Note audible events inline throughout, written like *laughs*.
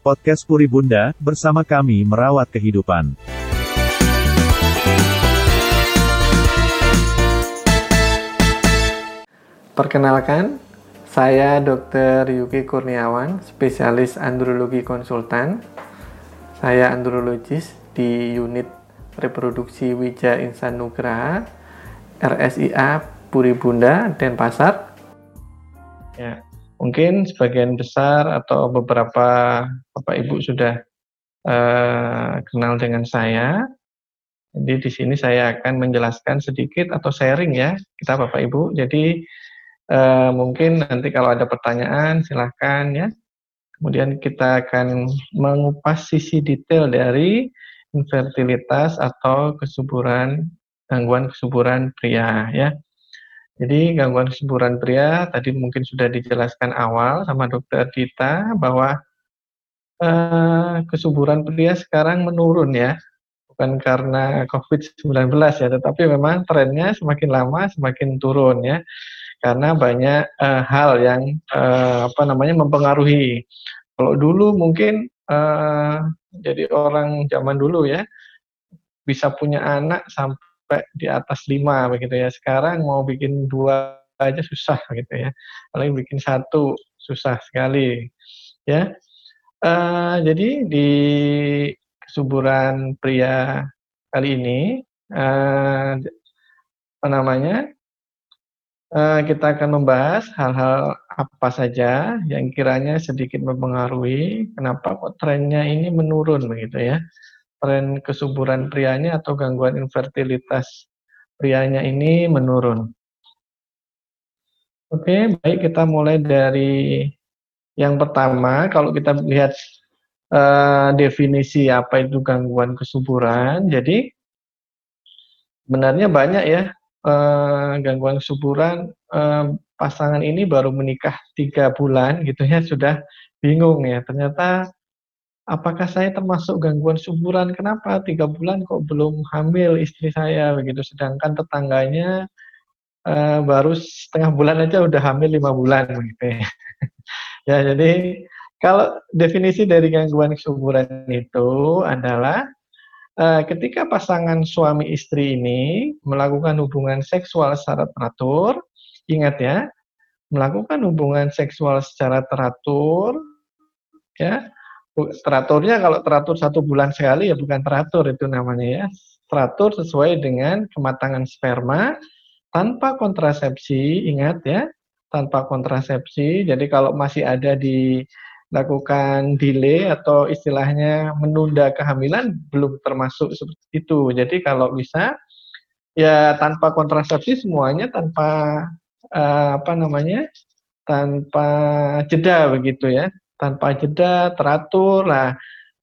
Podcast Puri Bunda, bersama kami merawat kehidupan. Perkenalkan, saya Dr. Yuki Kurniawan, spesialis andrologi konsultan. Saya andrologis di unit reproduksi Wija Insan Nugraha, RSIA Puri Bunda, Denpasar. Ya, mungkin sebagian besar atau beberapa Bapak Ibu sudah uh, kenal dengan saya. Jadi di sini saya akan menjelaskan sedikit atau sharing ya kita Bapak Ibu. Jadi uh, mungkin nanti kalau ada pertanyaan silahkan ya. Kemudian kita akan mengupas sisi detail dari infertilitas atau kesuburan gangguan kesuburan pria ya. Jadi gangguan kesuburan pria tadi mungkin sudah dijelaskan awal sama dokter Dita bahwa uh, kesuburan pria sekarang menurun ya. Bukan karena COVID-19 ya, tetapi memang trennya semakin lama semakin turun ya karena banyak uh, hal yang uh, apa namanya mempengaruhi. Kalau dulu mungkin uh, jadi orang zaman dulu ya bisa punya anak sampai di atas lima begitu ya. Sekarang mau bikin dua aja susah gitu ya. Paling bikin satu susah sekali ya. Uh, jadi di kesuburan pria kali ini uh, apa namanya Eh, kita akan membahas hal-hal apa saja yang kiranya sedikit mempengaruhi kenapa kok trennya ini menurun begitu ya. Tren kesuburan prianya atau gangguan infertilitas prianya ini menurun. Oke, baik kita mulai dari yang pertama kalau kita lihat uh, definisi apa itu gangguan kesuburan. Jadi sebenarnya banyak ya uh, gangguan kesuburan uh, pasangan ini baru menikah tiga bulan gitu ya sudah bingung ya ternyata apakah saya termasuk gangguan suburan kenapa? Tiga bulan kok belum hamil istri saya begitu. Sedangkan tetangganya uh, baru setengah bulan aja udah hamil lima bulan begitu ya. *laughs* ya jadi kalau definisi dari gangguan kesuburan itu adalah Eh, ketika pasangan suami istri ini melakukan hubungan seksual secara teratur, ingat ya, melakukan hubungan seksual secara teratur, ya, teraturnya kalau teratur satu bulan sekali ya bukan teratur itu namanya ya, teratur sesuai dengan kematangan sperma tanpa kontrasepsi, ingat ya, tanpa kontrasepsi. Jadi kalau masih ada di lakukan delay atau istilahnya menunda kehamilan belum termasuk seperti itu. Jadi kalau bisa ya tanpa kontrasepsi semuanya tanpa uh, apa namanya? tanpa jeda begitu ya. Tanpa jeda teratur lah.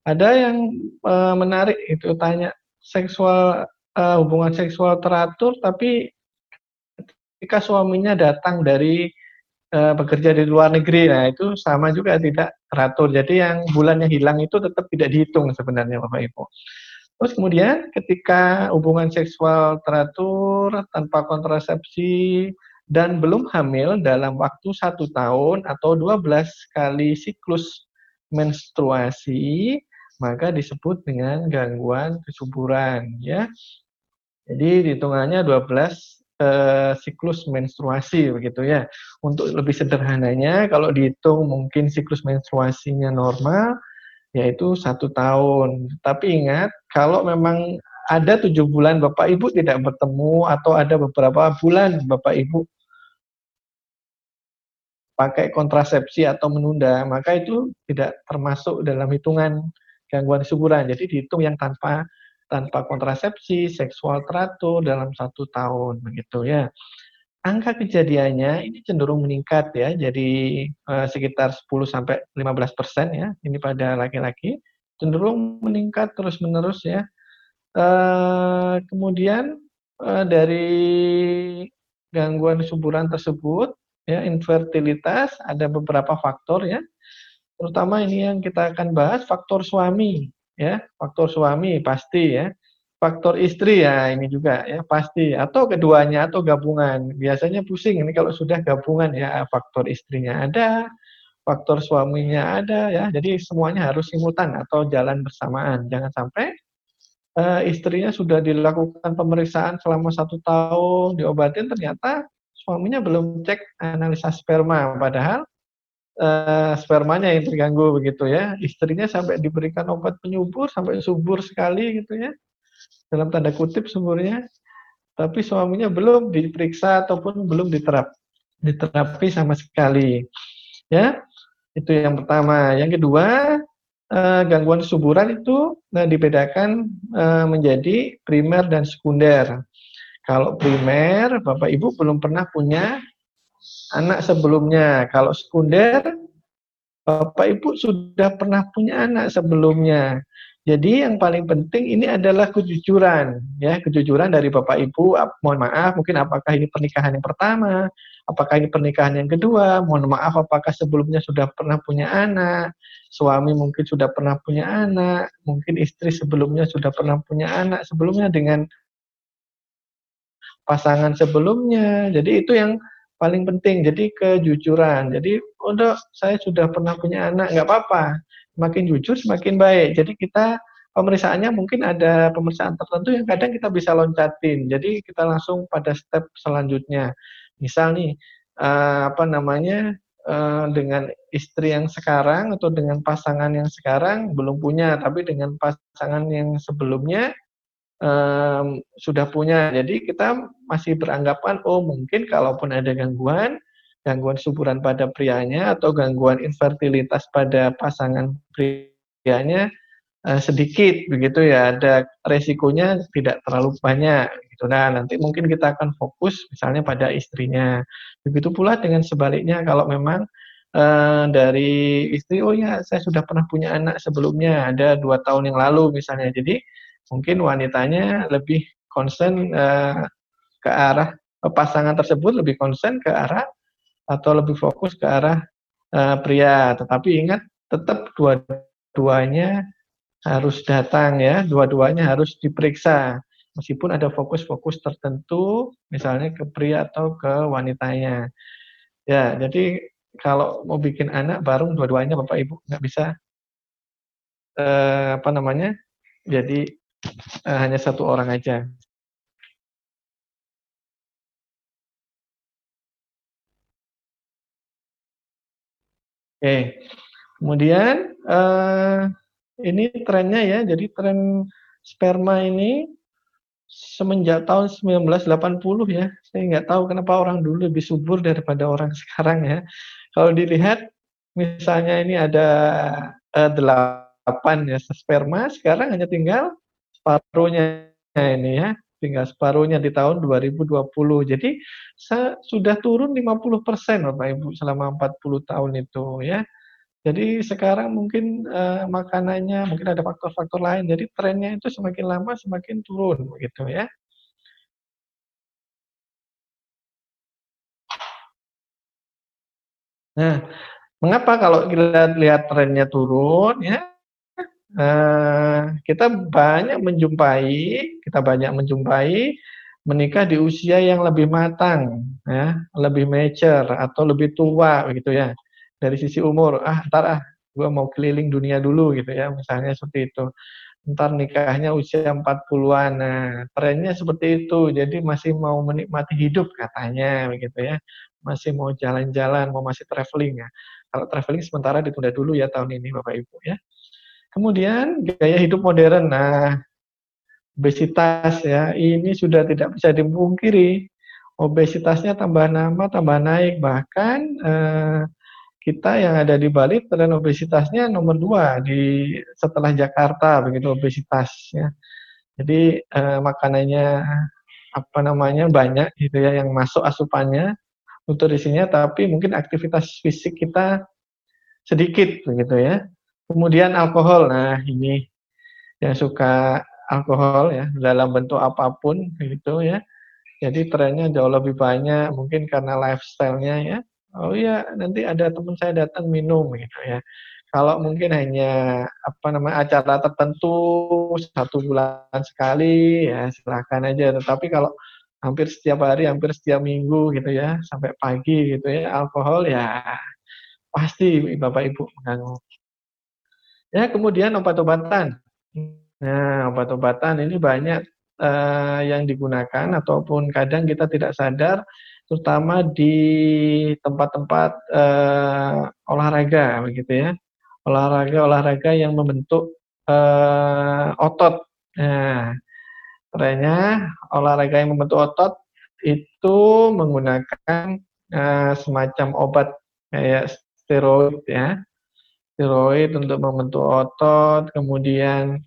Ada yang uh, menarik itu tanya seksual uh, hubungan seksual teratur tapi ketika suaminya datang dari uh, bekerja di luar negeri. Nah, itu sama juga tidak teratur. Jadi yang bulannya hilang itu tetap tidak dihitung sebenarnya Bapak Ibu. Terus kemudian ketika hubungan seksual teratur tanpa kontrasepsi dan belum hamil dalam waktu satu tahun atau 12 kali siklus menstruasi, maka disebut dengan gangguan kesuburan ya. Jadi hitungannya 12 uh, siklus menstruasi begitu ya. Untuk lebih sederhananya, kalau dihitung mungkin siklus menstruasinya normal, yaitu satu tahun. Tapi ingat, kalau memang ada tujuh bulan Bapak Ibu tidak bertemu atau ada beberapa bulan Bapak Ibu pakai kontrasepsi atau menunda, maka itu tidak termasuk dalam hitungan gangguan kesuburan. Jadi dihitung yang tanpa tanpa kontrasepsi, seksual teratur dalam satu tahun begitu ya. Angka kejadiannya ini cenderung meningkat ya, jadi uh, sekitar 10 sampai 15 persen ya, ini pada laki-laki cenderung meningkat terus menerus ya. Uh, kemudian uh, dari gangguan suburan tersebut ya infertilitas ada beberapa faktor ya. Terutama ini yang kita akan bahas faktor suami ya. Faktor suami pasti ya. Faktor istri ya ini juga ya pasti. Atau keduanya atau gabungan. Biasanya pusing ini kalau sudah gabungan ya faktor istrinya ada faktor suaminya ada ya. Jadi semuanya harus simultan atau jalan bersamaan. Jangan sampai uh, istrinya sudah dilakukan pemeriksaan selama satu tahun, diobatin ternyata suaminya belum cek analisa sperma, padahal uh, spermanya yang terganggu begitu ya. Istrinya sampai diberikan obat penyubur sampai subur sekali gitu ya. Dalam tanda kutip suburnya. Tapi suaminya belum diperiksa ataupun belum diterap diterapi sama sekali. Ya. Itu yang pertama. Yang kedua, uh, gangguan suburan itu uh, dibedakan uh, menjadi primer dan sekunder. Kalau primer, Bapak Ibu belum pernah punya anak sebelumnya. Kalau sekunder, Bapak Ibu sudah pernah punya anak sebelumnya. Jadi yang paling penting ini adalah kejujuran, ya kejujuran dari bapak ibu. Mohon maaf, mungkin apakah ini pernikahan yang pertama, apakah ini pernikahan yang kedua. Mohon maaf, apakah sebelumnya sudah pernah punya anak, suami mungkin sudah pernah punya anak, mungkin istri sebelumnya sudah pernah punya anak sebelumnya dengan pasangan sebelumnya. Jadi itu yang paling penting. Jadi kejujuran. Jadi udah saya sudah pernah punya anak, nggak apa-apa semakin jujur semakin baik. Jadi kita pemeriksaannya mungkin ada pemeriksaan tertentu yang kadang kita bisa loncatin. Jadi kita langsung pada step selanjutnya. Misal nih uh, apa namanya uh, dengan istri yang sekarang atau dengan pasangan yang sekarang belum punya, tapi dengan pasangan yang sebelumnya um, sudah punya. Jadi kita masih beranggapan oh mungkin kalaupun ada gangguan gangguan suburan pada prianya atau gangguan infertilitas pada pasangan prianya uh, sedikit begitu ya. Ada resikonya tidak terlalu banyak gitu. Nah nanti mungkin kita akan fokus misalnya pada istrinya. Begitu pula dengan sebaliknya kalau memang uh, dari istri oh ya saya sudah pernah punya anak sebelumnya ada dua tahun yang lalu misalnya. Jadi mungkin wanitanya lebih concern uh, ke arah pasangan tersebut lebih concern ke arah atau lebih fokus ke arah uh, pria. Tetapi ingat tetap dua-duanya harus datang ya, dua-duanya harus diperiksa. Meskipun ada fokus-fokus tertentu, misalnya ke pria atau ke wanitanya. Ya, jadi kalau mau bikin anak bareng dua-duanya Bapak Ibu nggak bisa eh, apa namanya? Jadi eh, hanya satu orang aja. Oke, kemudian uh, ini trennya ya, jadi tren sperma ini semenjak tahun 1980 ya, saya nggak tahu kenapa orang dulu lebih subur daripada orang *laughs* sekarang ya. Kalau dilihat, misalnya ini ada uh, delapan ya sperma, sekarang hanya tinggal separuhnya ini ya, tinggal separuhnya di tahun 2020. Jadi sudah turun 50% Bapak Ibu selama 40 tahun itu ya. Jadi sekarang mungkin uh, makanannya mungkin ada faktor-faktor lain. Jadi trennya itu semakin lama semakin turun begitu ya. Nah, mengapa kalau kita lihat trennya turun ya? Eh, kita banyak menjumpai kita banyak menjumpai menikah di usia yang lebih matang, ya, lebih mature atau lebih tua begitu ya. Dari sisi umur, ah ntar ah gue mau keliling dunia dulu gitu ya, misalnya seperti itu. Ntar nikahnya usia 40-an. Nah, trennya seperti itu. Jadi masih mau menikmati hidup katanya begitu ya. Masih mau jalan-jalan, mau masih traveling ya. Kalau traveling sementara ditunda dulu ya tahun ini Bapak Ibu ya. Kemudian gaya hidup modern. Nah, obesitas ya, ini sudah tidak bisa dipungkiri. Obesitasnya tambah nama, tambah naik. Bahkan eh, kita yang ada di Bali tren obesitasnya nomor dua di setelah Jakarta begitu obesitas ya. Jadi eh, makanannya apa namanya banyak gitu ya yang masuk asupannya nutrisinya tapi mungkin aktivitas fisik kita sedikit begitu ya. Kemudian alkohol. Nah, ini yang suka alkohol ya dalam bentuk apa pun gitu ya. Jadi trennya jauh lebih banyak mungkin karena lifestyle-nya ya. Oh iya, nanti ada teman saya datang minum gitu ya. Kalau mungkin hanya apa namanya acara tertentu satu bulan sekali ya silahkan aja. Tetapi kalau hampir setiap hari, hampir setiap minggu gitu ya sampai pagi gitu ya alkohol ya pasti Bapak Ibu mengganggu. Ya, kemudian obat-obatan. Nah, obat-obatan ini banyak uh, yang digunakan ataupun kadang kita tidak sadar terutama di tempat-tempat uh, olahraga begitu ya. Olahraga-olahraga yang membentuk uh, otot. Nah, trennya olahraga yang membentuk otot itu menggunakan uh, semacam obat kayak steroid ya steroid untuk membentuk otot, kemudian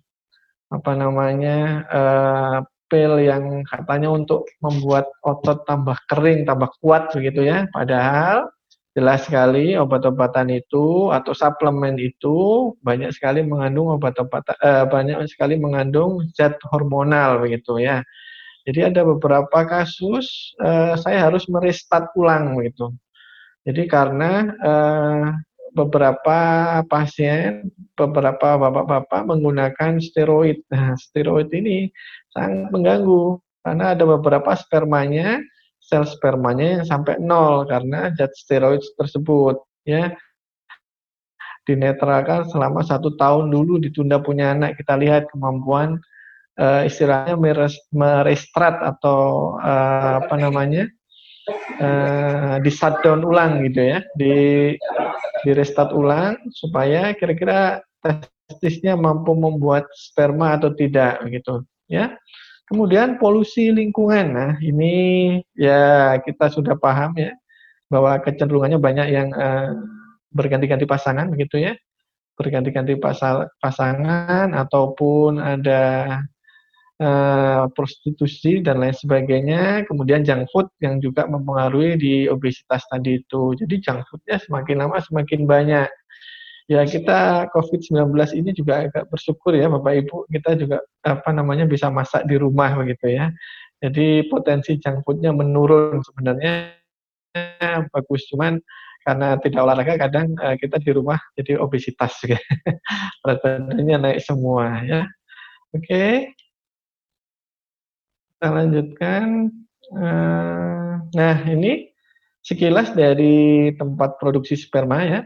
apa namanya uh, pil yang katanya untuk membuat otot tambah kering, tambah kuat begitu ya. Padahal jelas sekali obat-obatan itu atau suplemen itu banyak sekali mengandung obat-obatan uh, banyak sekali mengandung zat hormonal begitu ya. Jadi ada beberapa kasus uh, saya harus merestart ulang begitu. Jadi karena uh, beberapa pasien, beberapa bapak-bapak menggunakan steroid. Nah, steroid ini sangat mengganggu karena ada beberapa spermanya, sel spermanya yang sampai nol karena zat steroid tersebut, ya. Dinetralkan selama satu tahun dulu ditunda punya anak. Kita lihat kemampuan uh, istilahnya merestrat atau uh, apa namanya uh, di shutdown ulang gitu ya. Di di restart ulang supaya kira-kira testisnya mampu membuat sperma atau tidak gitu ya. Kemudian polusi lingkungan. Nah ini ya kita sudah paham ya bahwa kecenderungannya banyak yang uh, berganti-ganti pasangan begitu ya. Berganti-ganti pasangan ataupun ada uh, prostitusi dan lain sebagainya, kemudian junk food yang juga mempengaruhi di obesitas tadi itu. Jadi junk foodnya semakin lama semakin banyak. Ya kita COVID-19 ini juga agak bersyukur ya Bapak Ibu, kita juga apa namanya bisa masak di rumah begitu ya. Jadi potensi junk foodnya menurun sebenarnya bagus, cuman karena tidak olahraga kadang uh, kita di rumah jadi obesitas ya. *laughs* berat badannya naik semua ya. Oke, okay kita lanjutkan. Eh, nah, ini sekilas dari tempat produksi sperma ya.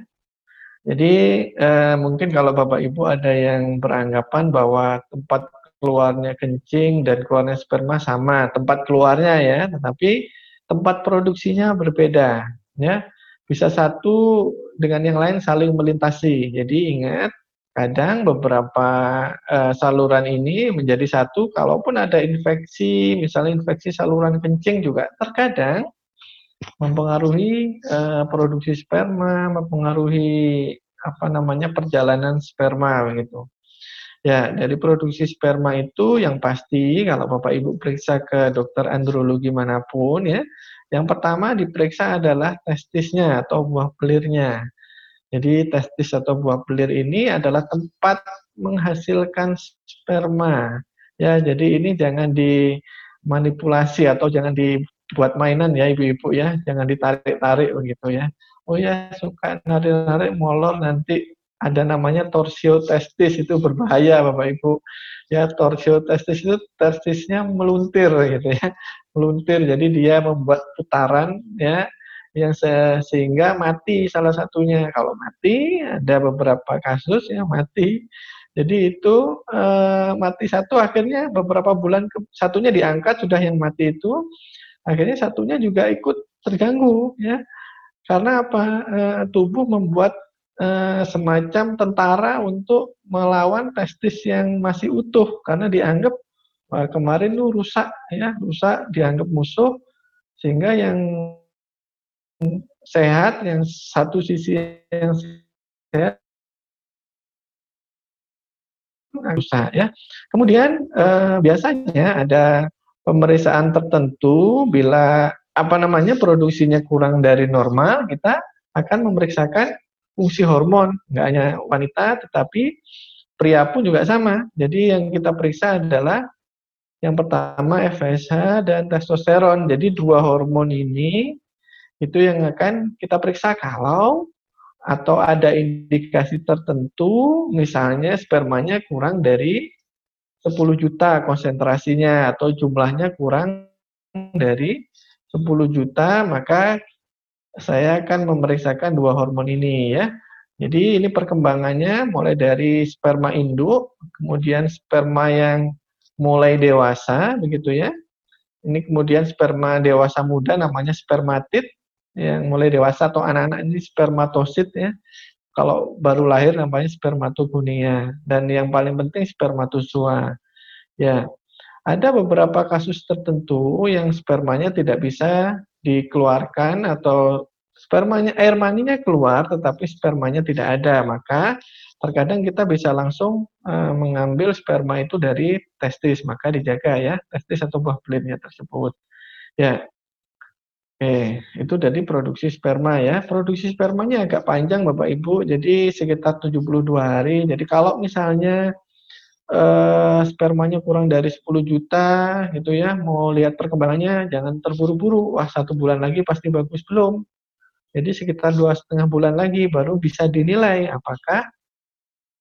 Jadi eh, mungkin kalau Bapak Ibu ada yang beranggapan bahwa tempat keluarnya kencing dan keluarnya sperma sama, tempat keluarnya ya, tetapi tempat produksinya berbeda ya. Bisa satu dengan yang lain saling melintasi. Jadi ingat kadang beberapa uh, saluran ini menjadi satu kalaupun ada infeksi misalnya infeksi saluran kencing juga terkadang mempengaruhi uh, produksi sperma mempengaruhi apa namanya perjalanan sperma begitu. Ya dari produksi sperma itu yang pasti kalau bapak ibu periksa ke dokter andrologi mana pun ya yang pertama diperiksa adalah testisnya atau buah pelirnya jadi testis atau buah pelir ini adalah tempat menghasilkan sperma. Ya, jadi ini jangan dimanipulasi atau jangan dibuat mainan ya ibu-ibu ya, jangan ditarik-tarik begitu ya. Oh ya suka narik-narik molor nanti ada namanya torsio testis itu berbahaya Bapak Ibu. Ya torsio testis itu testisnya meluntir gitu ya. Meluntir jadi dia membuat putaran ya yang se sehingga mati salah satunya. Kalau mati ada beberapa kasus yang mati. Jadi itu e, mati satu akhirnya beberapa bulan ke, satunya diangkat sudah yang mati itu akhirnya satunya juga ikut terganggu ya. Karena apa? E, tubuh membuat e, semacam tentara untuk melawan testis yang masih utuh karena dianggap kemarin itu rusak ya, rusak dianggap musuh sehingga yang sehat, yang satu sisi yang sehat susah ya. Kemudian eh, biasanya ada pemeriksaan tertentu bila apa namanya produksinya kurang dari normal, kita akan memeriksakan fungsi hormon, nggak hanya wanita tetapi pria pun juga sama. Jadi yang kita periksa adalah yang pertama FSH dan testosteron. Jadi dua hormon ini itu yang akan kita periksa kalau atau ada indikasi tertentu misalnya spermanya kurang dari 10 juta konsentrasinya atau jumlahnya kurang dari 10 juta maka saya akan memeriksakan dua hormon ini ya. Jadi ini perkembangannya mulai dari sperma induk, kemudian sperma yang mulai dewasa begitu ya. Ini kemudian sperma dewasa muda namanya spermatid yang mulai dewasa atau anak-anak ini spermatosit ya. Kalau baru lahir namanya spermatogonia dan yang paling penting spermatozoa. Ya. Ada beberapa kasus tertentu yang spermanya tidak bisa dikeluarkan atau spermanya air maninya keluar tetapi spermanya tidak ada maka terkadang kita bisa langsung uh, mengambil sperma itu dari testis maka dijaga ya testis atau buah belitnya tersebut ya Oke, itu dari produksi sperma ya. Produksi spermanya agak panjang Bapak Ibu, jadi sekitar 72 hari. Jadi kalau misalnya eh, spermanya kurang dari 10 juta gitu ya, mau lihat perkembangannya jangan terburu-buru. Wah, satu bulan lagi pasti bagus belum. Jadi sekitar dua setengah bulan lagi baru bisa dinilai apakah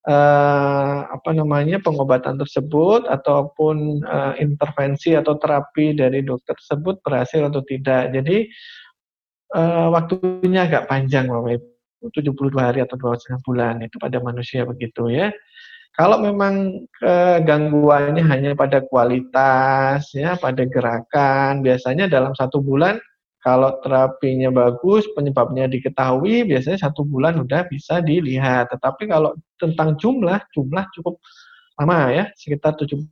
uh, apa namanya pengobatan tersebut ataupun uh, intervensi atau terapi dari dokter tersebut berhasil atau tidak. Jadi uh, waktunya agak panjang Bapak Ibu, 72 hari atau dua setengah bulan itu pada manusia begitu ya. Kalau memang gangguannya hanya pada kualitas ya, pada gerakan, biasanya dalam satu bulan kalau terapinya bagus, penyebabnya diketahui, biasanya satu bulan udah bisa dilihat. Tetapi kalau tentang jumlah, jumlah cukup lama ya, sekitar 72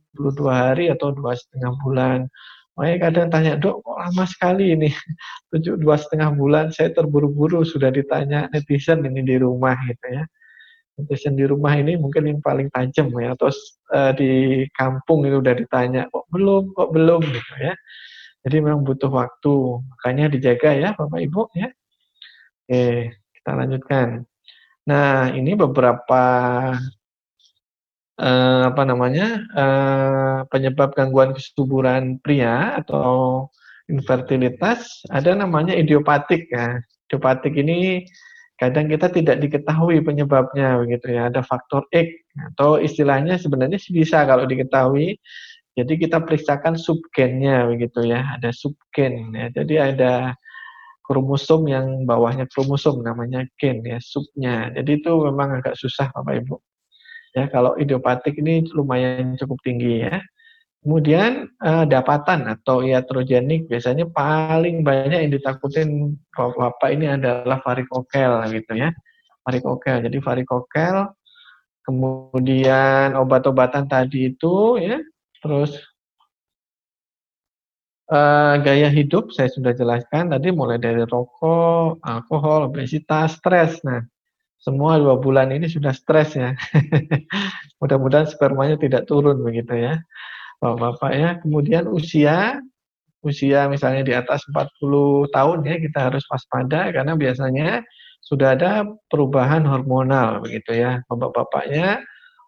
hari atau dua setengah bulan. Makanya kadang tanya, dok kok lama sekali ini, *laughs* tujuh dua setengah bulan, saya terburu-buru sudah ditanya netizen ini di rumah gitu ya. Netizen di rumah ini mungkin yang paling tajam ya, atau uh, di kampung itu udah ditanya, kok belum, kok belum gitu ya. Jadi memang butuh waktu, makanya dijaga ya Bapak Ibu ya. Oke, kita lanjutkan. Nah, ini beberapa eh, apa namanya eh, penyebab gangguan kesuburan pria atau infertilitas. Ada namanya idiopatik ya. Idiopatik ini kadang kita tidak diketahui penyebabnya begitu ya. Ada faktor X atau istilahnya sebenarnya bisa kalau diketahui jadi kita periksakan subgennya begitu ya, ada subgen ya. Jadi ada kromosom yang bawahnya kromosom namanya gen ya, subnya. Jadi itu memang agak susah Bapak Ibu. Ya, kalau idiopatik ini lumayan cukup tinggi ya. Kemudian eh, dapatan atau iatrogenik biasanya paling banyak yang ditakutin Bapak ini adalah varikokel gitu ya. Varikokel. Jadi varikokel kemudian obat-obatan tadi itu ya Terus uh, gaya hidup saya sudah jelaskan tadi mulai dari rokok, alkohol, obesitas, stres. Nah, semua dua bulan ini sudah stres ya. *laughs* Mudah-mudahan spermanya tidak turun begitu ya. Bapak-bapak ya. Kemudian usia, usia misalnya di atas 40 tahun ya kita harus waspada karena biasanya sudah ada perubahan hormonal begitu ya. Bapak-bapaknya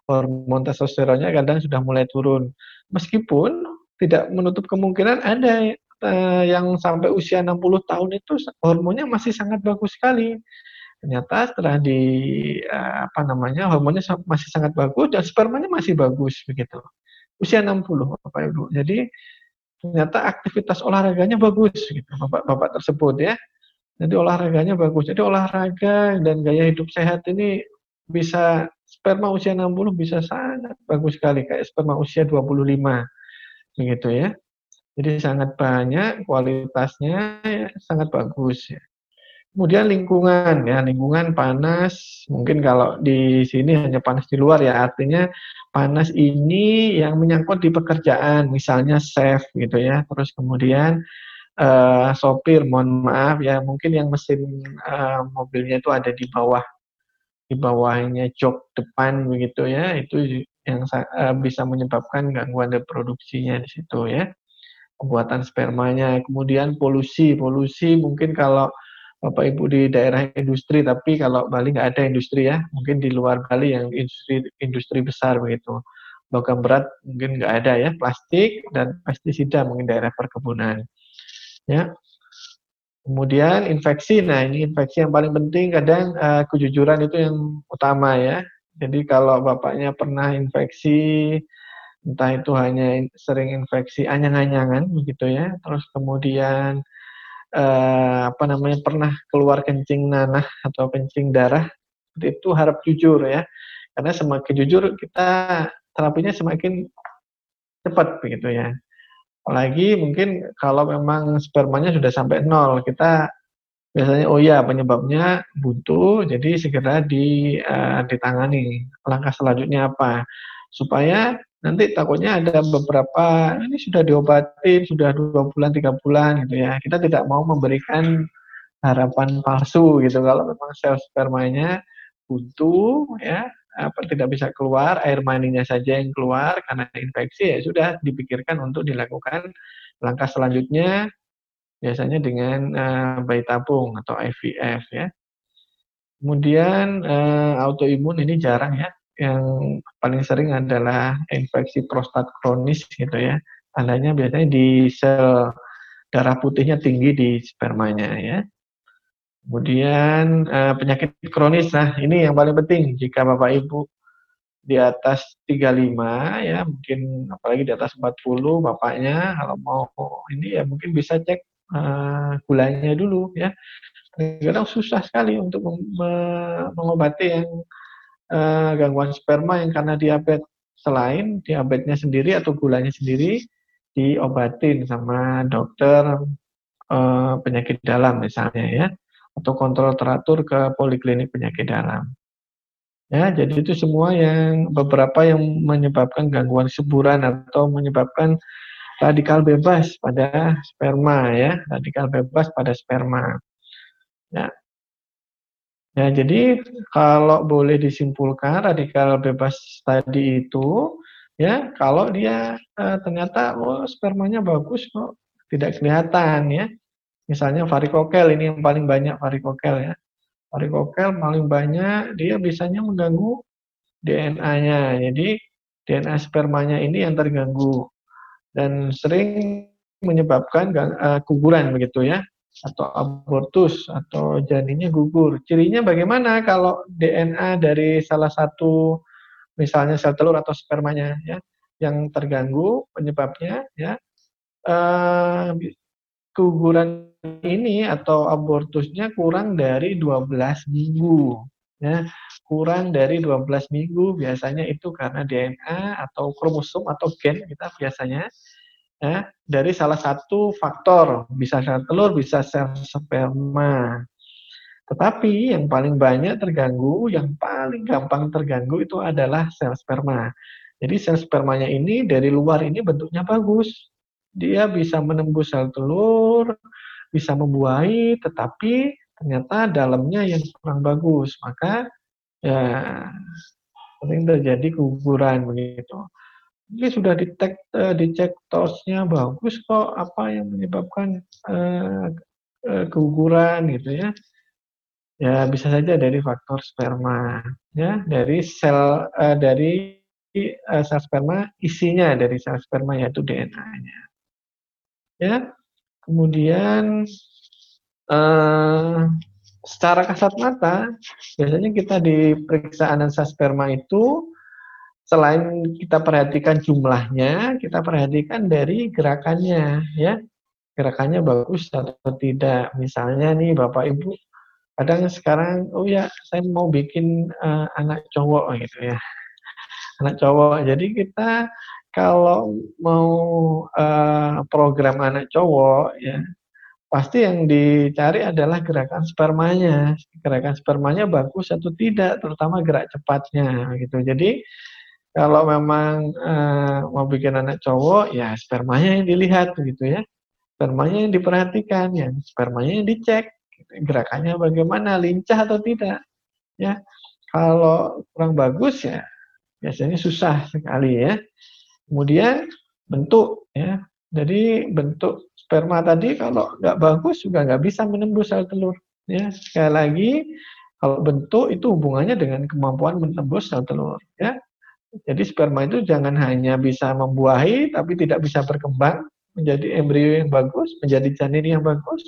hormon testosteronnya kadang sudah mulai turun. Meskipun tidak menutup kemungkinan ada uh, yang sampai usia 60 tahun itu hormonnya masih sangat bagus sekali. Ternyata setelah di uh, apa namanya hormonnya masih sangat bagus dan spermanya masih bagus begitu. Usia 60 Bapak Ibu. Jadi ternyata aktivitas olahraganya bagus gitu Bapak-bapak tersebut ya. Jadi olahraganya bagus. Jadi olahraga dan gaya hidup sehat ini bisa sperma usia 60 bisa sangat bagus sekali kayak sperma usia 25 begitu ya. Jadi sangat banyak kualitasnya ya, sangat bagus ya. Kemudian lingkungan ya, lingkungan panas, mungkin kalau di sini hanya panas di luar ya, artinya panas ini yang menyangkut di pekerjaan, misalnya chef gitu ya. Terus kemudian uh, sopir, mohon maaf ya, mungkin yang mesin uh, mobilnya itu ada di bawah di bawahnya jok depan begitu ya itu yang uh, bisa menyebabkan gangguan reproduksinya di situ ya. Pembuatan spermanya kemudian polusi polusi mungkin kalau Bapak Ibu di daerah industri tapi kalau Bali nggak ada industri ya mungkin di luar Bali yang industri industri besar begitu. Logam berat mungkin nggak ada ya plastik dan pestisida mungkin daerah perkebunan ya Kemudian infeksi, nah ini infeksi yang paling penting kadang uh, kejujuran itu yang utama ya. Jadi kalau bapaknya pernah infeksi, entah itu hanya sering infeksi anyang-anyangan begitu ya, terus kemudian eh, apa namanya pernah keluar kencing nanah atau kencing darah itu harap jujur ya karena semakin jujur kita terapinya semakin cepat begitu ya apalagi mungkin kalau memang spermanya sudah sampai nol kita biasanya oh ya penyebabnya buntu jadi segera di uh, ditangani. Langkah selanjutnya apa? Supaya nanti takutnya ada beberapa ini sudah diobatin sudah dua bulan tiga bulan gitu ya. Kita tidak mau memberikan harapan palsu gitu. Kalau memang sel spermanya buntu ya apa tidak bisa keluar air maninya saja yang keluar karena infeksi ya sudah dipikirkan untuk dilakukan langkah selanjutnya biasanya dengan uh, bayi tabung atau IVF ya kemudian uh, autoimun ini jarang ya yang paling sering adalah infeksi prostat kronis gitu ya. Tandanya biasanya di sel darah putihnya tinggi di spermanya ya. Kemudian eh, penyakit kronis, nah ini yang paling penting. Jika Bapak Ibu di atas 35 ya, mungkin apalagi di atas 40 bapaknya kalau mau ini ya mungkin bisa cek eh, gulanya dulu ya. Kadang susah sekali untuk mengobati yang uh, gangguan sperma yang karena diabetes. Selain diabetesnya sendiri atau gulanya sendiri diobatin sama dokter uh, penyakit dalam misalnya ya atau kontrol teratur ke poliklinik penyakit dalam. Ya, jadi itu semua yang beberapa yang menyebabkan gangguan suburan atau menyebabkan radikal bebas pada sperma ya, radikal bebas pada sperma. Ya, Ya, jadi kalau boleh disimpulkan radikal bebas tadi itu ya kalau dia uh, ternyata oh spermanya bagus kok tidak kelihatan ya. Misalnya varikokel ini yang paling banyak varikokel ya. Varikokel paling banyak dia biasanya mengganggu DNA-nya. Jadi DNA spermanya ini yang terganggu dan sering menyebabkan uh, begitu ya atau abortus atau janinnya gugur. Cirinya bagaimana kalau DNA dari salah satu misalnya sel telur atau spermanya ya yang terganggu penyebabnya ya eh, keguguran ini atau abortusnya kurang dari 12 minggu ya kurang dari 12 minggu biasanya itu karena DNA atau kromosom atau gen kita biasanya ya, dari salah satu faktor, bisa sel telur, bisa sel sperma. Tetapi yang paling banyak terganggu, yang paling gampang terganggu itu adalah sel sperma. Jadi sel spermanya ini dari luar ini bentuknya bagus. Dia bisa menembus sel telur, bisa membuahi, tetapi ternyata dalamnya yang kurang bagus. Maka ya sering terjadi keguguran begitu. Ini sudah dicek uh, dicek tosnya bagus kok. Apa yang menyebabkan uh, uh, keguguran gitu ya? Ya bisa saja dari faktor sperma ya. Dari sel dari sel sperma isinya dari sel sperma yaitu DNA-nya ya kemudian uh, secara kasat mata biasanya kita di periksa analisa sperma itu selain kita perhatikan jumlahnya, kita perhatikan dari gerakannya, ya. Gerakannya bagus atau tidak. Misalnya nih Bapak Ibu, kadang sekarang, oh ya, saya mau bikin uh, anak cowok gitu ya. *laughs* Anak cowok. Jadi kita kalau mau uh, program anak cowok ya, pasti yang dicari adalah gerakan spermanya. Gerakan spermanya bagus atau tidak, terutama gerak cepatnya gitu. Jadi kalau memang uh, mau bikin anak cowok, ya spermanya yang dilihat gitu ya. Spermanya yang diperhatikan, ya spermanya yang dicek. Gerakannya bagaimana, lincah atau tidak. Ya, kalau kurang bagus ya biasanya susah sekali ya. Kemudian bentuk ya. Jadi bentuk sperma tadi kalau nggak bagus juga nggak bisa menembus sel telur. Ya, sekali lagi kalau bentuk itu hubungannya dengan kemampuan menembus sel telur. Ya, jadi sperma itu jangan hanya bisa membuahi tapi tidak bisa berkembang menjadi embrio yang bagus, menjadi janin yang bagus.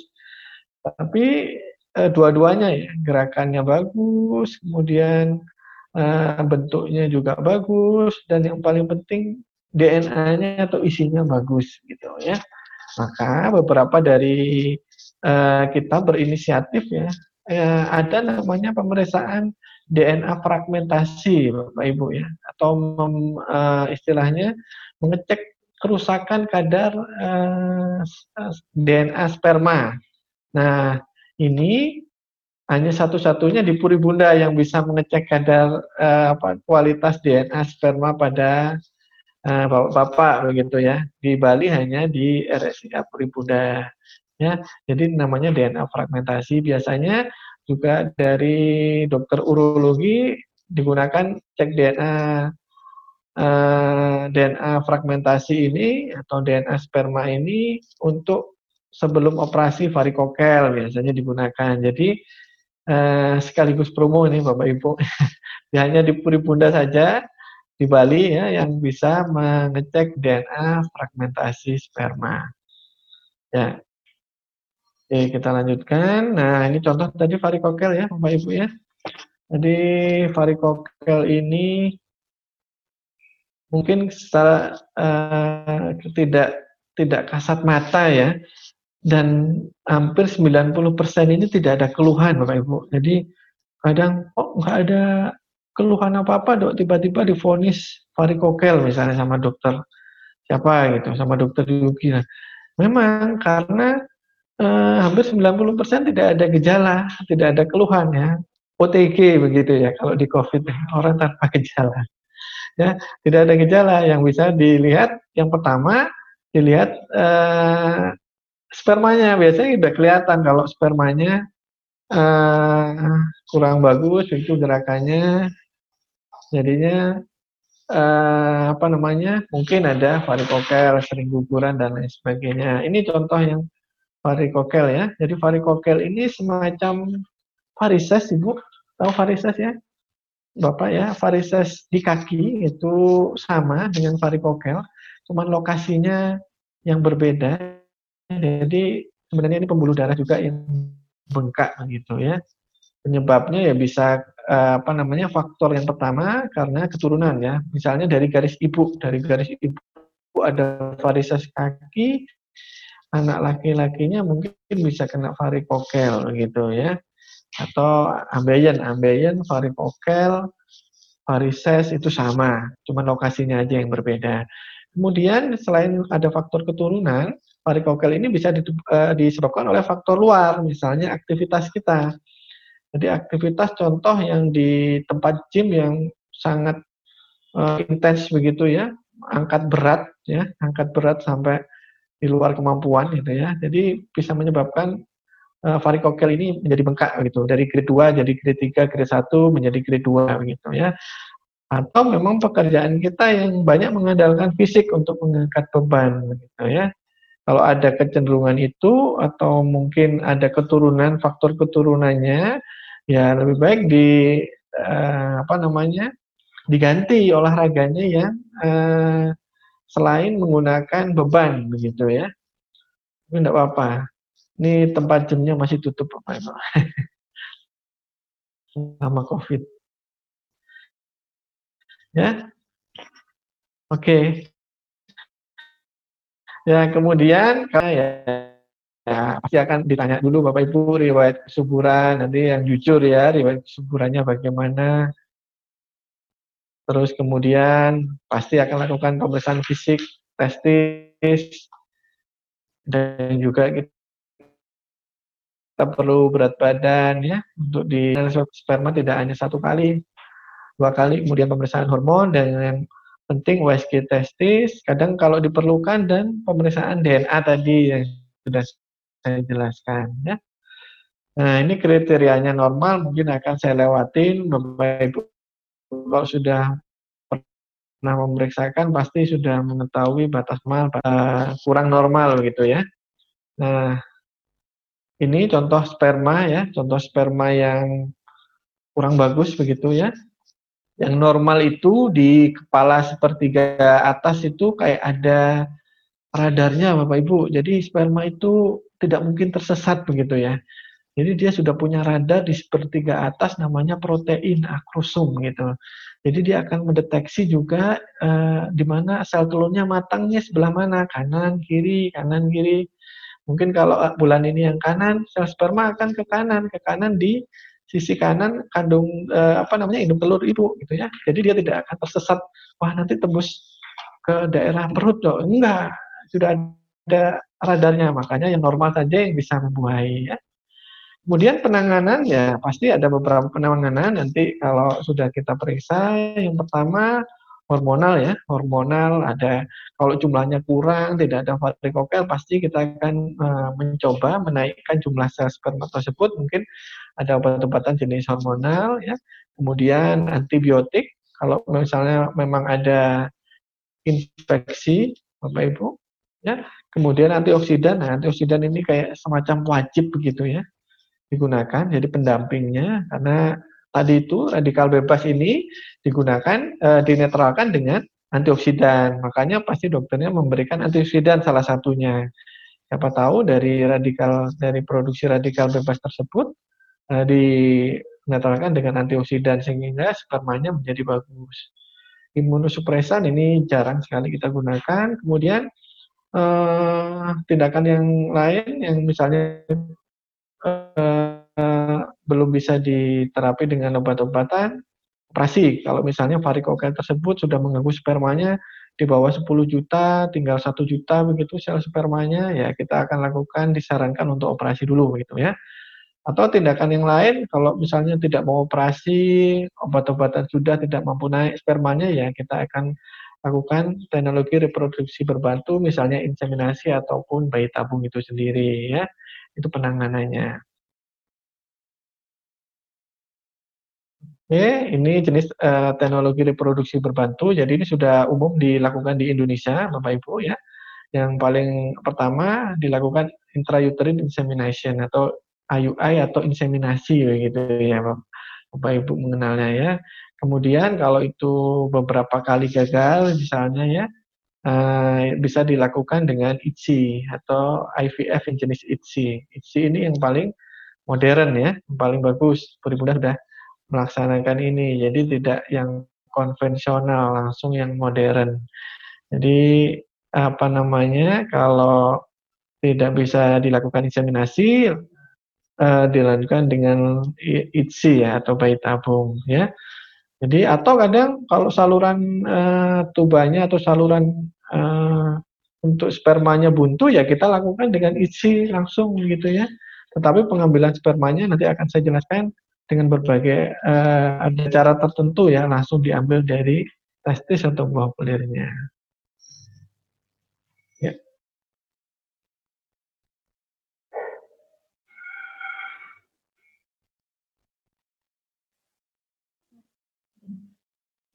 Tapi eh, dua-duanya ya, gerakannya bagus, kemudian eh, bentuknya juga bagus dan yang paling penting DNA-nya atau isinya bagus gitu ya. Maka beberapa dari uh, kita berinisiatif ya, uh, ada namanya pemeriksaan DNA fragmentasi, Bapak Ibu ya, atau mem, uh, istilahnya mengecek kerusakan kadar uh, DNA sperma. Nah, ini hanya satu-satunya di Puri Bunda yang bisa mengecek kadar uh, apa, kualitas DNA sperma pada bapak-bapak begitu ya. Di Bali hanya di RSIA Puri Bunda. Ya, jadi namanya DNA fragmentasi biasanya juga dari dokter urologi digunakan cek DNA uh, DNA fragmentasi ini atau DNA sperma ini untuk sebelum operasi varikokel biasanya digunakan. Jadi eh, sekaligus promo ini Bapak Ibu. *laughs* Hanya di Puri Bunda saja di Bali ya yang bisa mengecek DNA fragmentasi sperma. Ya. Oke, kita lanjutkan. Nah, ini contoh tadi varikokel ya, Bapak Ibu ya. Jadi varikokel ini mungkin secara uh, tidak tidak kasat mata ya, dan hampir 90% ini tidak ada keluhan Bapak Ibu. Jadi kadang kok nggak ada keluhan apa-apa dok tiba-tiba difonis varikokel misalnya sama dokter siapa gitu sama dokter Yuki. Nah, memang karena eh, hampir 90% tidak ada gejala, tidak ada keluhan ya. OTG begitu ya kalau di COVID orang tanpa *laughs* gejala. Ya, tidak ada gejala yang bisa dilihat yang pertama dilihat eh, spermanya biasanya udah kelihatan kalau spermanya uh, kurang bagus itu gerakannya jadinya uh, apa namanya mungkin ada varikokel sering guguran dan lain sebagainya. Ini contoh yang varikokel ya. Jadi varikokel ini semacam varises ibu. Tahu varises ya? Bapak ya. Varises di kaki itu sama dengan varikokel cuman lokasinya yang berbeda. Jadi sebenarnya ini pembuluh darah juga yang bengkak gitu ya. Penyebabnya ya bisa apa namanya faktor yang pertama karena keturunan ya. Misalnya dari garis ibu, dari garis ibu ada varises kaki, anak laki-lakinya mungkin bisa kena varikokel gitu ya. Atau ambeien, ambeien, varikokel, varises itu sama, cuma lokasinya aja yang berbeda. Kemudian selain ada faktor keturunan, varikokel ini bisa eh, disebabkan oleh faktor luar, misalnya aktivitas kita. Jadi aktivitas contoh yang di tempat gym yang sangat uh, intens begitu ya, angkat berat ya, angkat berat sampai di luar kemampuan gitu ya. Jadi bisa menyebabkan uh, varikokel ini menjadi bengkak gitu, dari grade 2 jadi grade 3, grade 1 menjadi grade 2 begitu ya. Atau memang pekerjaan kita yang banyak mengandalkan fisik untuk mengangkat beban gitu ya kalau ada kecenderungan itu atau mungkin ada keturunan faktor keturunannya ya lebih baik di uh, apa namanya diganti olahraganya ya uh, selain menggunakan beban begitu ya. Ini tidak apa-apa. Ini tempat jamnya masih tutup apa itu *laughs* sama covid. Ya? Oke. Okay. Ya, kemudian ya, ya pasti akan ditanya dulu Bapak Ibu riwayat kesuburan, nanti yang jujur ya, riwayat kesuburannya bagaimana. Terus kemudian pasti akan lakukan pemeriksaan fisik, testis, dan juga kita perlu berat badan ya untuk di sperma tidak hanya satu kali, dua kali, kemudian pemeriksaan hormon dan yang penting USG testis, kadang kalau diperlukan dan pemeriksaan DNA tadi yang sudah saya jelaskan ya. Nah, ini kriterianya normal mungkin akan saya lewatin Bapak Ibu kalau sudah pernah memeriksakan pasti sudah mengetahui batas normal uh, kurang normal gitu ya. Nah, ini contoh sperma ya, contoh sperma yang kurang bagus begitu ya. Yang normal itu di kepala sepertiga atas itu kayak ada radarnya Bapak Ibu. Jadi sperma itu tidak mungkin tersesat begitu ya. Jadi dia sudah punya radar di sepertiga atas namanya protein akrosum gitu. Jadi dia akan mendeteksi juga uh, di mana sel telurnya matangnya sebelah mana, kanan, kiri, kanan, kiri. Mungkin kalau bulan ini yang kanan, sel sperma akan ke kanan, ke kanan di sisi kanan kandung eh, apa namanya induk telur ibu gitu ya. Jadi dia tidak akan tersesat. Wah nanti tembus ke daerah perut loh. Enggak, sudah ada radarnya. Makanya yang normal saja yang bisa membuahi ya. Kemudian penanganan ya pasti ada beberapa penanganan nanti kalau sudah kita periksa. Yang pertama hormonal ya, hormonal ada kalau jumlahnya kurang, tidak ada varikokel, pasti kita akan uh, mencoba menaikkan jumlah sel sperma tersebut. Mungkin ada obat-obatan jenis hormonal ya. Kemudian antibiotik kalau misalnya memang ada infeksi Bapak Ibu ya. Kemudian antioksidan, nah antioksidan ini kayak semacam wajib begitu ya digunakan jadi pendampingnya karena tadi itu radikal bebas ini digunakan e, dinetralkan dengan antioksidan. Makanya pasti dokternya memberikan antioksidan salah satunya. Siapa tahu dari radikal dari produksi radikal bebas tersebut e, dinetralkan dengan antioksidan sehingga spermanya menjadi bagus. Imunosupresan ini jarang sekali kita gunakan. Kemudian eh, tindakan yang lain yang misalnya uh, belum bisa diterapi dengan obat-obatan, operasi. Kalau misalnya varikokel tersebut sudah mengganggu spermanya di bawah 10 juta, tinggal satu juta begitu sel spermanya, ya kita akan lakukan disarankan untuk operasi dulu begitu ya. Atau tindakan yang lain, kalau misalnya tidak mau operasi, obat-obatan sudah tidak mampu naik spermanya, ya kita akan lakukan teknologi reproduksi berbantu, misalnya inseminasi ataupun bayi tabung itu sendiri ya itu penanganannya. Oke, ini jenis uh, teknologi reproduksi berbantu. Jadi ini sudah umum dilakukan di Indonesia, Bapak Ibu ya. Yang paling pertama dilakukan intrauterine insemination atau IUI atau inseminasi begitu ya, Bapak Ibu mengenalnya ya. Kemudian kalau itu beberapa kali gagal misalnya ya, uh, bisa dilakukan dengan ICSI atau IVF yang jenis ICSI. ICSI ini yang paling modern ya, yang paling bagus. Mudah sudah melaksanakan ini. Jadi tidak yang konvensional, langsung yang modern. Jadi apa namanya kalau tidak bisa dilakukan inseminasi uh, dilanjutkan dengan ITSI ya atau bayi tabung ya. Jadi atau kadang kalau saluran uh, tubanya atau saluran uh, untuk spermanya buntu ya kita lakukan dengan isi langsung gitu ya. Tetapi pengambilan spermanya nanti akan saya jelaskan dengan berbagai uh, ada cara tertentu ya langsung diambil dari testis atau buah pelirnya. Ya.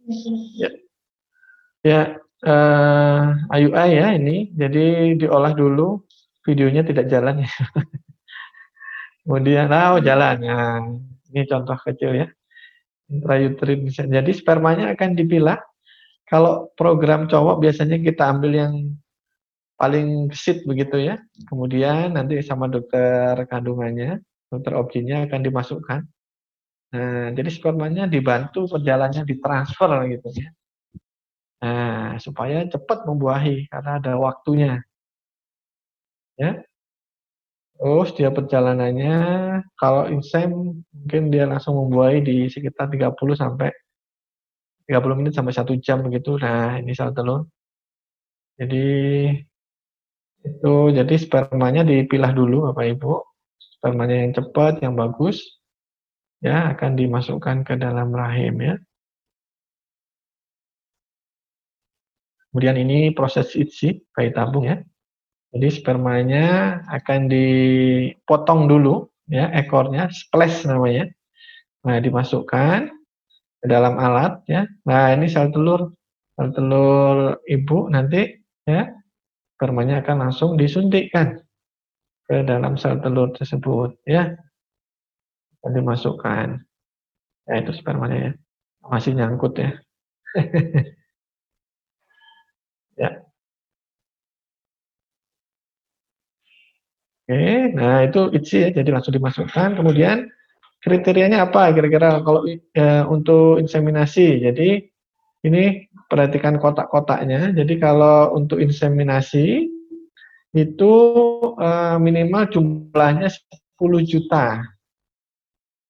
Ya. Ya, uh, eh, IUI ya ini. Jadi diolah dulu, videonya tidak jalan ya. *laughs* Kemudian, oh jalan. Nah, ini contoh kecil ya. Intrauterine bisa. Jadi spermanya akan dipilah. Kalau program cowok biasanya kita ambil yang paling gesit begitu ya. Kemudian nanti sama dokter kandungannya, dokter objinnya akan dimasukkan Nah, jadi spermanya dibantu perjalanannya ditransfer gitu ya. Nah, supaya cepat membuahi karena ada waktunya. Ya. Terus dia perjalanannya kalau insem mungkin dia langsung membuahi di sekitar 30 sampai 30 menit sampai satu jam begitu. Nah, ini sel telur. Jadi itu jadi spermanya dipilah dulu Bapak Ibu. Spermanya yang cepat, yang bagus ya akan dimasukkan ke dalam rahim ya. Kemudian ini proses ITSI, bayi tabung ya. Jadi spermanya akan dipotong dulu ya ekornya, splash namanya. Nah, dimasukkan ke dalam alat ya. Nah, ini sel telur sel telur ibu nanti ya spermanya akan langsung disuntikkan ke dalam sel telur tersebut ya dimasukkan. Ya itu spermanya ya. Masih nyangkut ya. *laughs* ya. Oke, nah itu itsi ya, jadi langsung dimasukkan. Kemudian kriterianya apa kira-kira kalau ya, untuk inseminasi? Jadi ini perhatikan kotak-kotaknya. Jadi kalau untuk inseminasi itu uh, minimal jumlahnya 10 juta.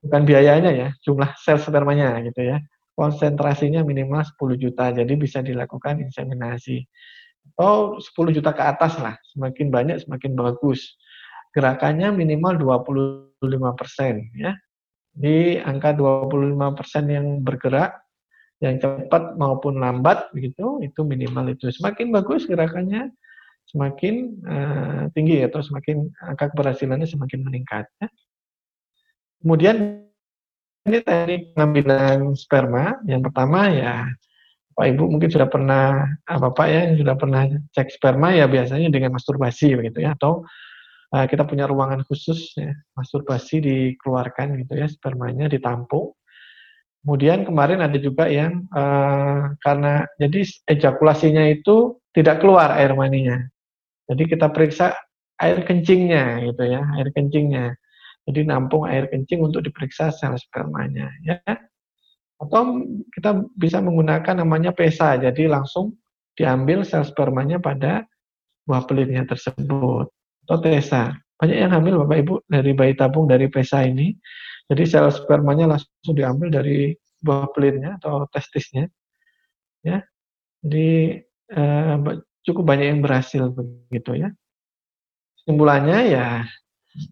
Bukan biayanya ya, jumlah sel spermanya gitu ya. Konsentrasinya minimal 10 juta, jadi bisa dilakukan inseminasi. Atau 10 juta ke atas lah, semakin banyak semakin bagus. Gerakannya minimal 25 persen ya. Di angka 25 persen yang bergerak, yang cepat maupun lambat begitu, itu minimal itu. Semakin bagus gerakannya, semakin uh, tinggi atau semakin angka keberhasilannya semakin meningkat. Ya. Kemudian ini teknik pengambilan sperma. Yang pertama ya Pak Ibu mungkin sudah pernah apa Pak ya sudah pernah cek sperma ya biasanya dengan masturbasi begitu ya atau uh, kita punya ruangan khusus ya masturbasi dikeluarkan gitu ya spermanya ditampung. Kemudian kemarin ada juga yang uh, karena jadi ejakulasinya itu tidak keluar air maninya. Jadi kita periksa air kencingnya gitu ya, air kencingnya. Jadi nampung air kencing untuk diperiksa sel spermanya ya. Atau kita bisa menggunakan namanya PESA, jadi langsung diambil sel spermanya pada buah pelitnya tersebut. Atau TESA. Banyak yang hamil Bapak Ibu dari bayi tabung dari PESA ini. Jadi sel spermanya langsung diambil dari buah pelitnya atau testisnya. Ya. Jadi eh, cukup banyak yang berhasil begitu ya. Kesimpulannya ya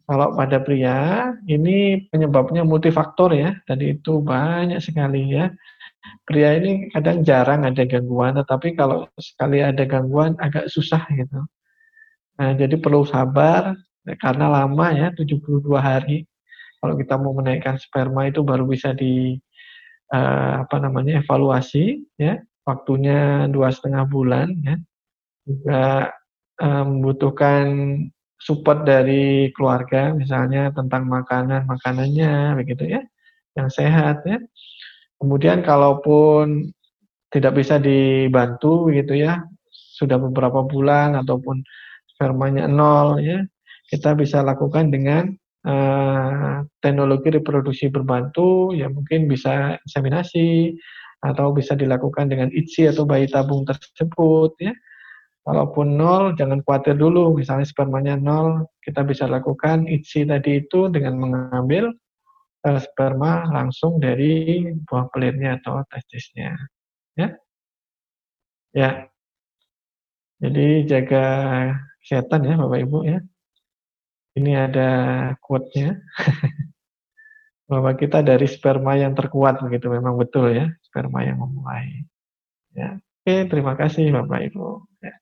kalau pada pria ini penyebabnya multifaktor ya. Tadi itu banyak sekali ya. Pria ini kadang jarang ada gangguan, tetapi kalau sekali ada gangguan agak susah gitu. Nah, jadi perlu sabar karena lama ya 72 hari. Kalau kita mau menaikkan sperma itu baru bisa di uh, apa namanya evaluasi ya waktunya dua setengah bulan ya juga uh, membutuhkan support dari keluarga misalnya tentang makanan makanannya begitu ya yang sehat ya. Kemudian kalaupun tidak bisa dibantu gitu ya sudah beberapa bulan ataupun spermanya nol ya kita bisa lakukan dengan uh, teknologi reproduksi berbantu ya mungkin bisa inseminasi atau bisa dilakukan dengan ITSI atau bayi tabung tersebut ya Kalaupun nol, jangan khawatir dulu. Misalnya spermanya nol, kita bisa lakukan ITSI tadi itu dengan mengambil uh, sperma langsung dari buah pelitnya atau testisnya. Ya, ya. Jadi jaga kesehatan ya Bapak Ibu ya. Ini ada quote-nya. *laughs* bahwa kita dari sperma yang terkuat begitu memang betul ya sperma yang memulai ya oke terima kasih bapak ibu ya.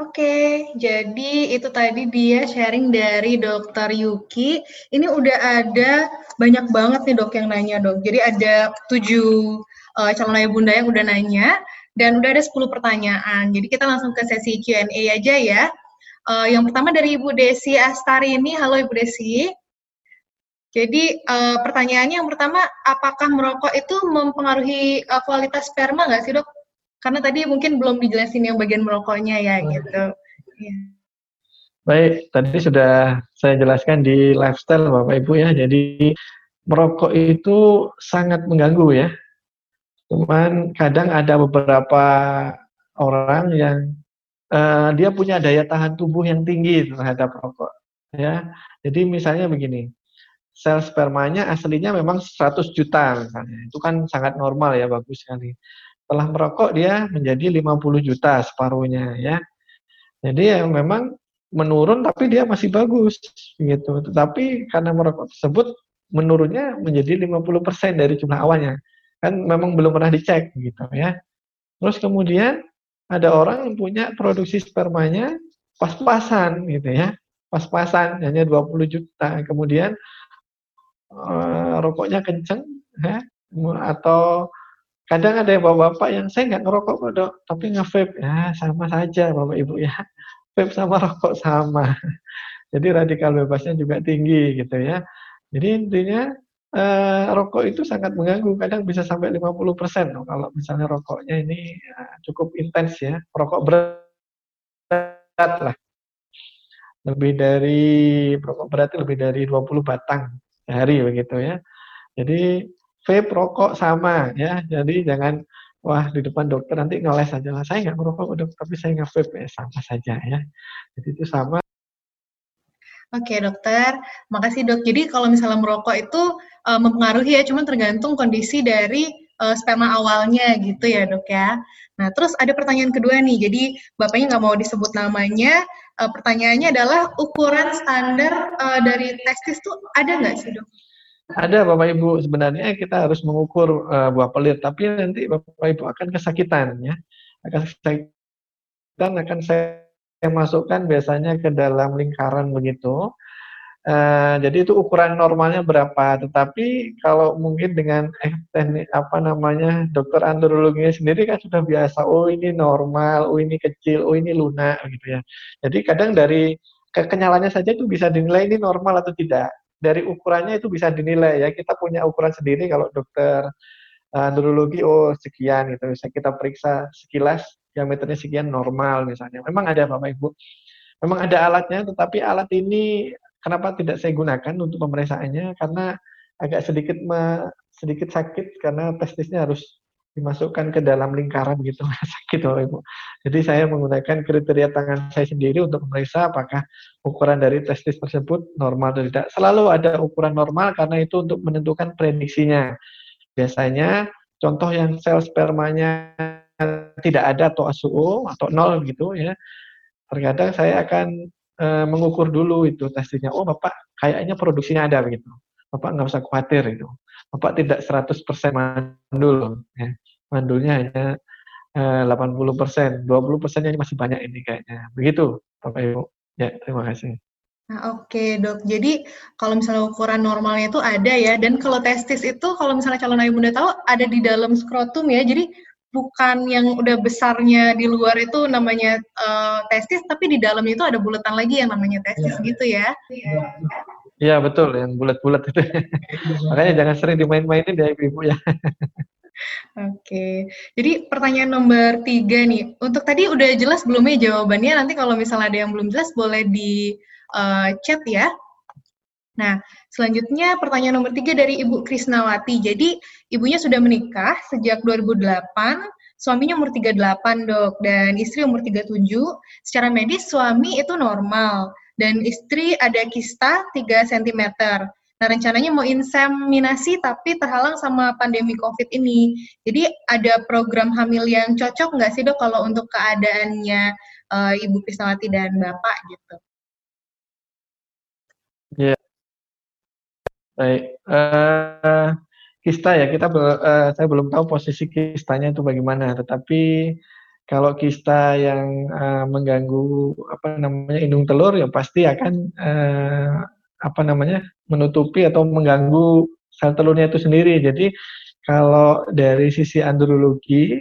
Oke, jadi itu tadi dia sharing dari Dokter Yuki. Ini udah ada banyak banget nih dok yang nanya dok. Jadi ada tujuh uh, calon ayah bunda yang udah nanya dan udah ada 10 pertanyaan. Jadi kita langsung ke sesi Q&A aja ya. Uh, yang pertama dari Ibu Desi Astari ini. Halo Ibu Desi. Jadi uh, pertanyaannya yang pertama, apakah merokok itu mempengaruhi uh, kualitas sperma nggak sih dok? Karena tadi mungkin belum dijelasin yang bagian merokoknya ya hmm. gitu. Ya. Baik, tadi sudah saya jelaskan di lifestyle Bapak Ibu ya. Jadi merokok itu sangat mengganggu ya. Cuman kadang ada beberapa orang yang uh, dia punya daya tahan tubuh yang tinggi terhadap rokok ya. Jadi misalnya begini, sel spermanya aslinya memang 100 juta misalnya. Itu kan sangat normal ya, bagus sekali setelah merokok dia menjadi 50 juta separuhnya ya. Jadi ya memang menurun tapi dia masih bagus gitu. Tetapi karena merokok tersebut menurunnya menjadi 50% dari jumlah awalnya. Kan memang belum pernah dicek gitu ya. Terus kemudian ada orang yang punya produksi spermanya pas-pasan gitu ya. Pas-pasan hanya 20 juta. Kemudian uh, rokoknya kenceng ya atau Kadang ada yang bapak-bapak yang saya nggak ngerokok kok dok, tapi nge-vape. Ya sama saja bapak ibu ya. Vape sama rokok sama. Jadi radikal bebasnya juga tinggi gitu ya. Jadi intinya eh, rokok itu sangat mengganggu. Kadang bisa sampai 50% persen kalau misalnya rokoknya ini ya, cukup intens ya. Rokok berat lah. Lebih dari rokok berat lebih dari 20 batang sehari begitu ya. Jadi vape, rokok sama ya. Jadi jangan wah di depan dokter nanti ngeles aja lah. Saya nggak merokok dok, tapi saya nggak vape ya sama saja ya. Jadi itu sama. Oke dokter, makasih dok. Jadi kalau misalnya merokok itu uh, mempengaruhi ya, cuma tergantung kondisi dari uh, sperma awalnya gitu ya dok ya. Nah terus ada pertanyaan kedua nih, jadi bapaknya nggak mau disebut namanya. Uh, pertanyaannya adalah ukuran standar uh, dari testis tuh ada nggak sih dok? Ada Bapak Ibu, sebenarnya kita harus mengukur uh, buah pelir, tapi nanti Bapak Ibu akan kesakitan ya. Akan kesakitan akan saya masukkan biasanya ke dalam lingkaran begitu. Uh, jadi itu ukuran normalnya berapa, tetapi kalau mungkin dengan eh, teknik apa namanya dokter androloginya sendiri kan sudah biasa, oh ini normal, oh ini kecil, oh ini lunak gitu ya. Jadi kadang dari kekenyalannya saja itu bisa dinilai ini normal atau tidak dari ukurannya itu bisa dinilai ya. Kita punya ukuran sendiri kalau dokter uh, neurologi oh sekian gitu. Bisa kita periksa sekilas diameternya sekian normal misalnya. Memang ada Bapak Ibu. Memang ada alatnya tetapi alat ini kenapa tidak saya gunakan untuk pemeriksaannya karena agak sedikit me, sedikit sakit karena testisnya harus dimasukkan ke dalam lingkaran gitu *laughs* sakit Bapak Ibu. Jadi saya menggunakan kriteria tangan saya sendiri untuk memeriksa apakah ukuran dari testis tersebut normal atau tidak. Selalu ada ukuran normal karena itu untuk menentukan prediksinya. Biasanya contoh yang sel spermanya tidak ada atau ASUO atau nol gitu ya. Terkadang saya akan e, mengukur dulu itu testisnya. Oh Bapak kayaknya produksinya ada begitu. Bapak nggak usah khawatir itu. Bapak tidak 100% mandul. Ya. Mandulnya hanya eh, 80%. 20 persennya masih banyak ini kayaknya. Begitu, Bapak Ibu. Ya, terima kasih. Nah, oke okay, dok. Jadi kalau misalnya ukuran normalnya itu ada ya, dan kalau testis itu kalau misalnya calon ayah bunda tahu ada di dalam skrotum ya, jadi bukan yang udah besarnya di luar itu namanya uh, testis, tapi di dalam itu ada bulatan lagi yang namanya testis ya. gitu ya. Iya. Iya betul, yang bulat-bulat itu. Makanya jangan sering dimain-mainin ya ibu-ibu ya. Oke, jadi pertanyaan nomor tiga nih. Untuk tadi udah jelas belum ya jawabannya? Nanti kalau misalnya ada yang belum jelas boleh di uh, chat ya. Nah, selanjutnya pertanyaan nomor tiga dari Ibu Krisnawati. Jadi, ibunya sudah menikah sejak 2008, suaminya umur 38 dok, dan istri umur 37. Secara medis, suami itu normal dan istri ada kista 3 cm. Nah, rencananya mau inseminasi tapi terhalang sama pandemi COVID ini. Jadi ada program hamil yang cocok nggak sih dok kalau untuk keadaannya uh, Ibu Krisnawati dan Bapak gitu? Ya, yeah. baik. Uh, kista ya kita uh, saya belum tahu posisi kistanya itu bagaimana, tetapi kalau kista yang uh, mengganggu apa namanya indung telur ya pasti akan uh, apa namanya menutupi atau mengganggu sel telurnya itu sendiri. Jadi kalau dari sisi andrologi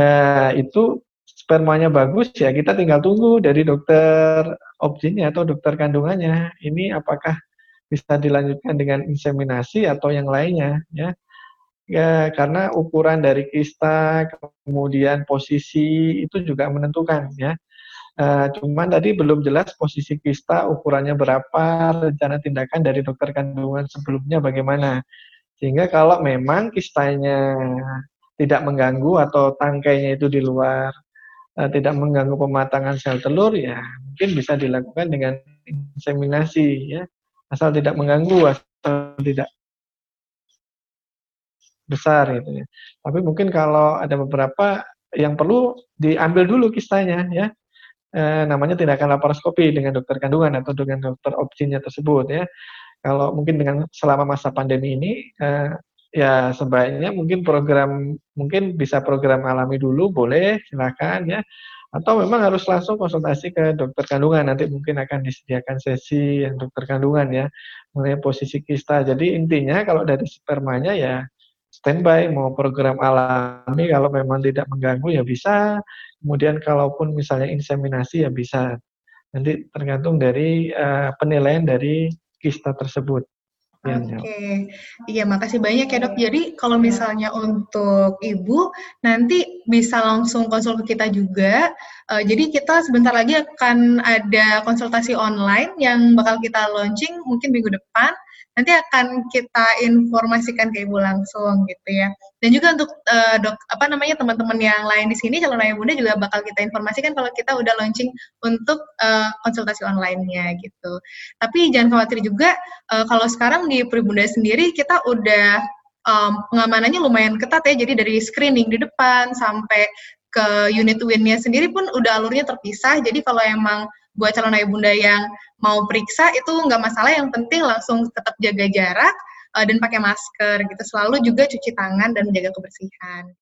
uh, itu spermanya bagus ya kita tinggal tunggu dari dokter objinnya atau dokter kandungannya ini apakah bisa dilanjutkan dengan inseminasi atau yang lainnya ya ya karena ukuran dari kista kemudian posisi itu juga menentukan ya. Uh, cuman tadi belum jelas posisi kista ukurannya berapa rencana tindakan dari dokter kandungan sebelumnya bagaimana. Sehingga kalau memang kistanya tidak mengganggu atau tangkainya itu di luar uh, tidak mengganggu pematangan sel telur ya mungkin bisa dilakukan dengan inseminasi ya. Asal tidak mengganggu asal tidak besar gitu ya. Tapi mungkin kalau ada beberapa yang perlu diambil dulu kistanya ya. E, namanya tindakan laparoskopi dengan dokter kandungan atau dengan dokter opsinya tersebut ya. Kalau mungkin dengan selama masa pandemi ini e, ya sebaiknya mungkin program mungkin bisa program alami dulu boleh silakan ya atau memang harus langsung konsultasi ke dokter kandungan nanti mungkin akan disediakan sesi yang dokter kandungan ya mengenai posisi kista jadi intinya kalau dari spermanya ya standby, mau program alami kalau memang tidak mengganggu ya bisa. Kemudian kalaupun misalnya inseminasi ya bisa. Nanti tergantung dari uh, penilaian dari kista tersebut. Oke, okay. iya makasih banyak ya dok. Jadi kalau misalnya untuk ibu nanti bisa langsung konsul ke kita juga. Uh, jadi kita sebentar lagi akan ada konsultasi online yang bakal kita launching mungkin minggu depan nanti akan kita informasikan ke ibu langsung gitu ya. Dan juga untuk uh, dok apa namanya teman-teman yang lain di sini calon ayah bunda juga bakal kita informasikan kalau kita udah launching untuk uh, konsultasi online-nya gitu. Tapi jangan khawatir juga uh, kalau sekarang di Peribunda sendiri kita udah um, pengamanannya lumayan ketat ya. Jadi dari screening di depan sampai ke unit win-nya sendiri pun udah alurnya terpisah. Jadi kalau emang buat calon ayah bunda yang mau periksa itu nggak masalah. Yang penting langsung tetap jaga jarak uh, dan pakai masker gitu. Selalu juga cuci tangan dan menjaga kebersihan.